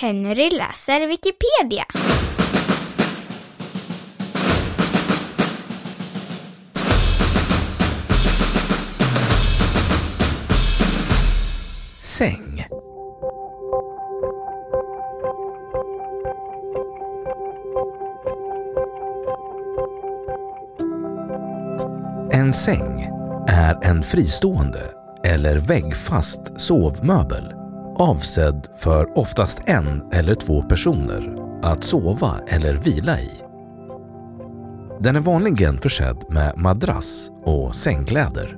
Henry läser Wikipedia. Säng. En säng är en fristående eller väggfast sovmöbel avsedd för oftast en eller två personer att sova eller vila i. Den är vanligen försedd med madrass och sängkläder.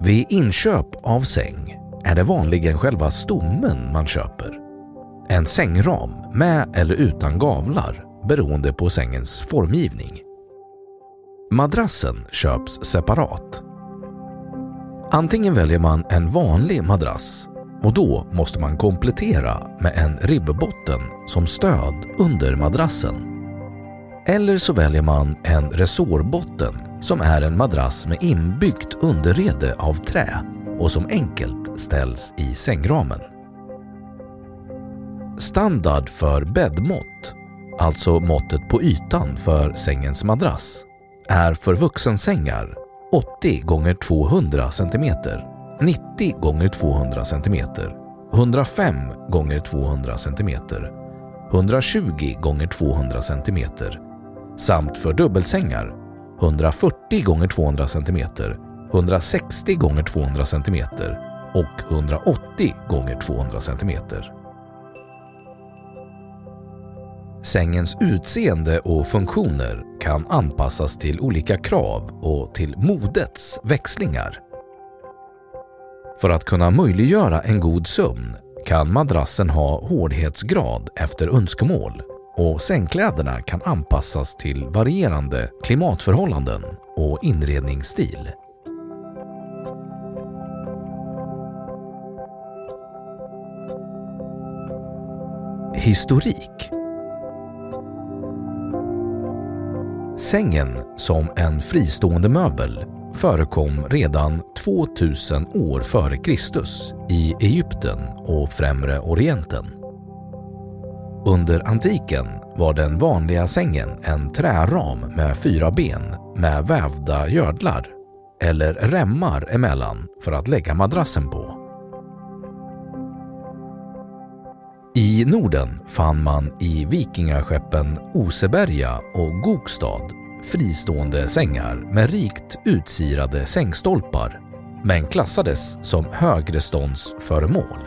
Vid inköp av säng är det vanligen själva stommen man köper. En sängram med eller utan gavlar beroende på sängens formgivning. Madrassen köps separat. Antingen väljer man en vanlig madrass och då måste man komplettera med en ribbbotten som stöd under madrassen. Eller så väljer man en resårbotten som är en madrass med inbyggt underrede av trä och som enkelt ställs i sängramen. Standard för bäddmått, alltså måttet på ytan för sängens madrass, är för vuxensängar 80 x 200 cm, 90 x 200 cm, 105 x 200 cm, 120 x 200 cm samt för dubbelsängar 140 x 200 cm, 160 x 200 cm och 180 x 200 cm. Sängens utseende och funktioner kan anpassas till olika krav och till modets växlingar. För att kunna möjliggöra en god sömn kan madrassen ha hårdhetsgrad efter önskemål och sängkläderna kan anpassas till varierande klimatförhållanden och inredningsstil. Historik Sängen som en fristående möbel förekom redan 2000 år före Kristus i Egypten och Främre Orienten. Under antiken var den vanliga sängen en träram med fyra ben med vävda gördlar eller remmar emellan för att lägga madrassen på. I Norden fann man i vikingaskeppen Oseberga och Gokstad fristående sängar med rikt utsirade sängstolpar men klassades som högreståndsföremål.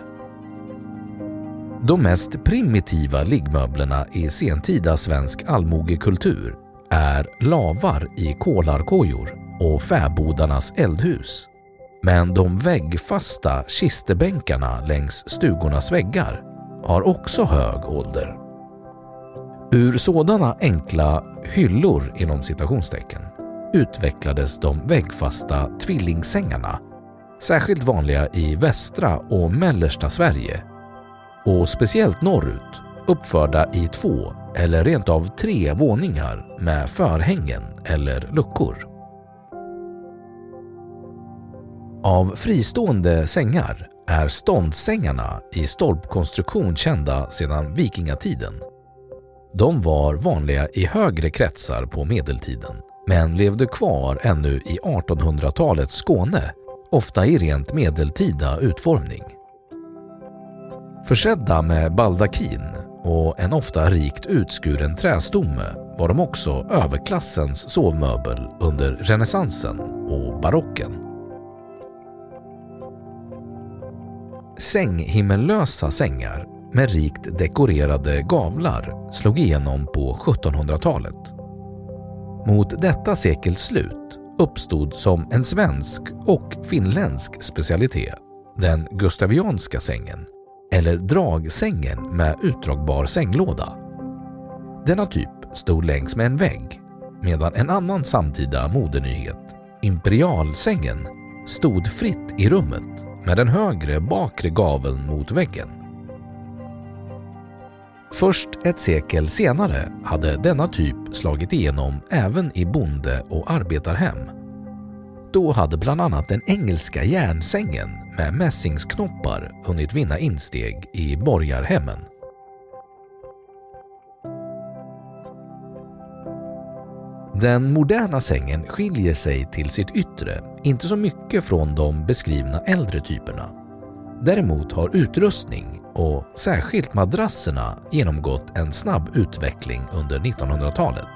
De mest primitiva liggmöblerna i sentida svensk allmogekultur är lavar i kolarkojor och fäbodarnas eldhus. Men de väggfasta kistebänkarna längs stugornas väggar har också hög ålder. Ur sådana enkla hyllor inom citationstecken utvecklades de väggfasta tvillingsängarna särskilt vanliga i västra och mellersta Sverige och speciellt norrut uppförda i två eller rent av tre våningar med förhängen eller luckor. Av fristående sängar är ståndsängarna i stolpkonstruktion kända sedan vikingatiden. De var vanliga i högre kretsar på medeltiden men levde kvar ännu i 1800-talets Skåne, ofta i rent medeltida utformning. Försedda med baldakin och en ofta rikt utskuren trästomme var de också överklassens sovmöbel under renässansen och barocken. Sänghimmellösa sängar med rikt dekorerade gavlar slog igenom på 1700-talet. Mot detta sekels slut uppstod som en svensk och finländsk specialitet den gustavianska sängen eller dragsängen med utdragbar sänglåda. Denna typ stod längs med en vägg medan en annan samtida modenyhet, imperialsängen, stod fritt i rummet med den högre bakre gaveln mot väggen. Först ett sekel senare hade denna typ slagit igenom även i bonde och arbetarhem. Då hade bland annat den engelska järnsängen med mässingsknoppar hunnit vinna insteg i borgarhemmen. Den moderna sängen skiljer sig till sitt yttre inte så mycket från de beskrivna äldre typerna. Däremot har utrustning och särskilt madrasserna genomgått en snabb utveckling under 1900-talet.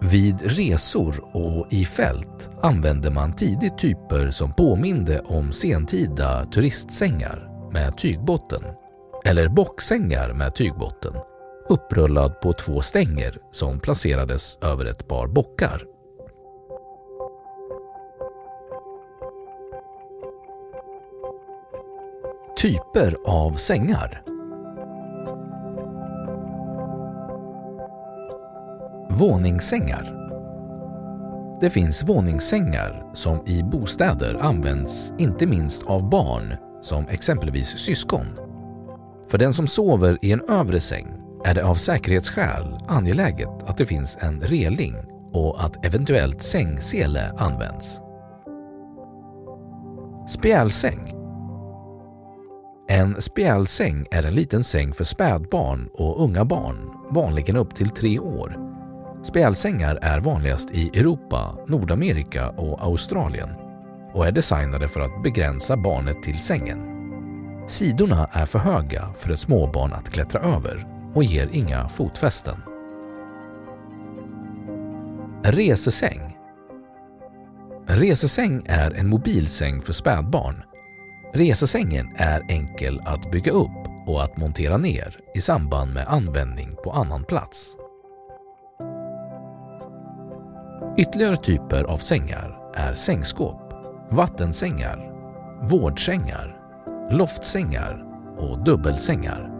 Vid resor och i fält använde man tidigt typer som påminde om sentida turistsängar med tygbotten eller bocksängar med tygbotten upprullad på två stänger som placerades över ett par bockar. Typer av sängar Våningssängar Det finns våningssängar som i bostäder används inte minst av barn som exempelvis syskon. För den som sover i en övre säng är det av säkerhetsskäl angeläget att det finns en reling och att eventuellt sängsele används. Spjälsäng En spjälsäng är en liten säng för spädbarn och unga barn, vanligen upp till tre år. Spjälsängar är vanligast i Europa, Nordamerika och Australien och är designade för att begränsa barnet till sängen. Sidorna är för höga för ett småbarn att klättra över och ger inga fotfästen. Resesäng resesäng är en mobilsäng för spädbarn. Resesängen är enkel att bygga upp och att montera ner i samband med användning på annan plats. Ytterligare typer av sängar är sängskåp, vattensängar, vårdsängar, loftsängar och dubbelsängar.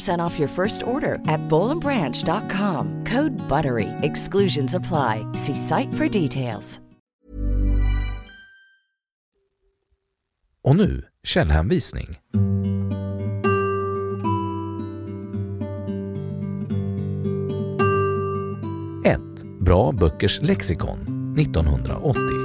off your first order at bowlandbranch.com. Code BUTTERY. Exclusions apply. See site for details. Och nu källhänvisning. 1. Bra böckers lexikon 1980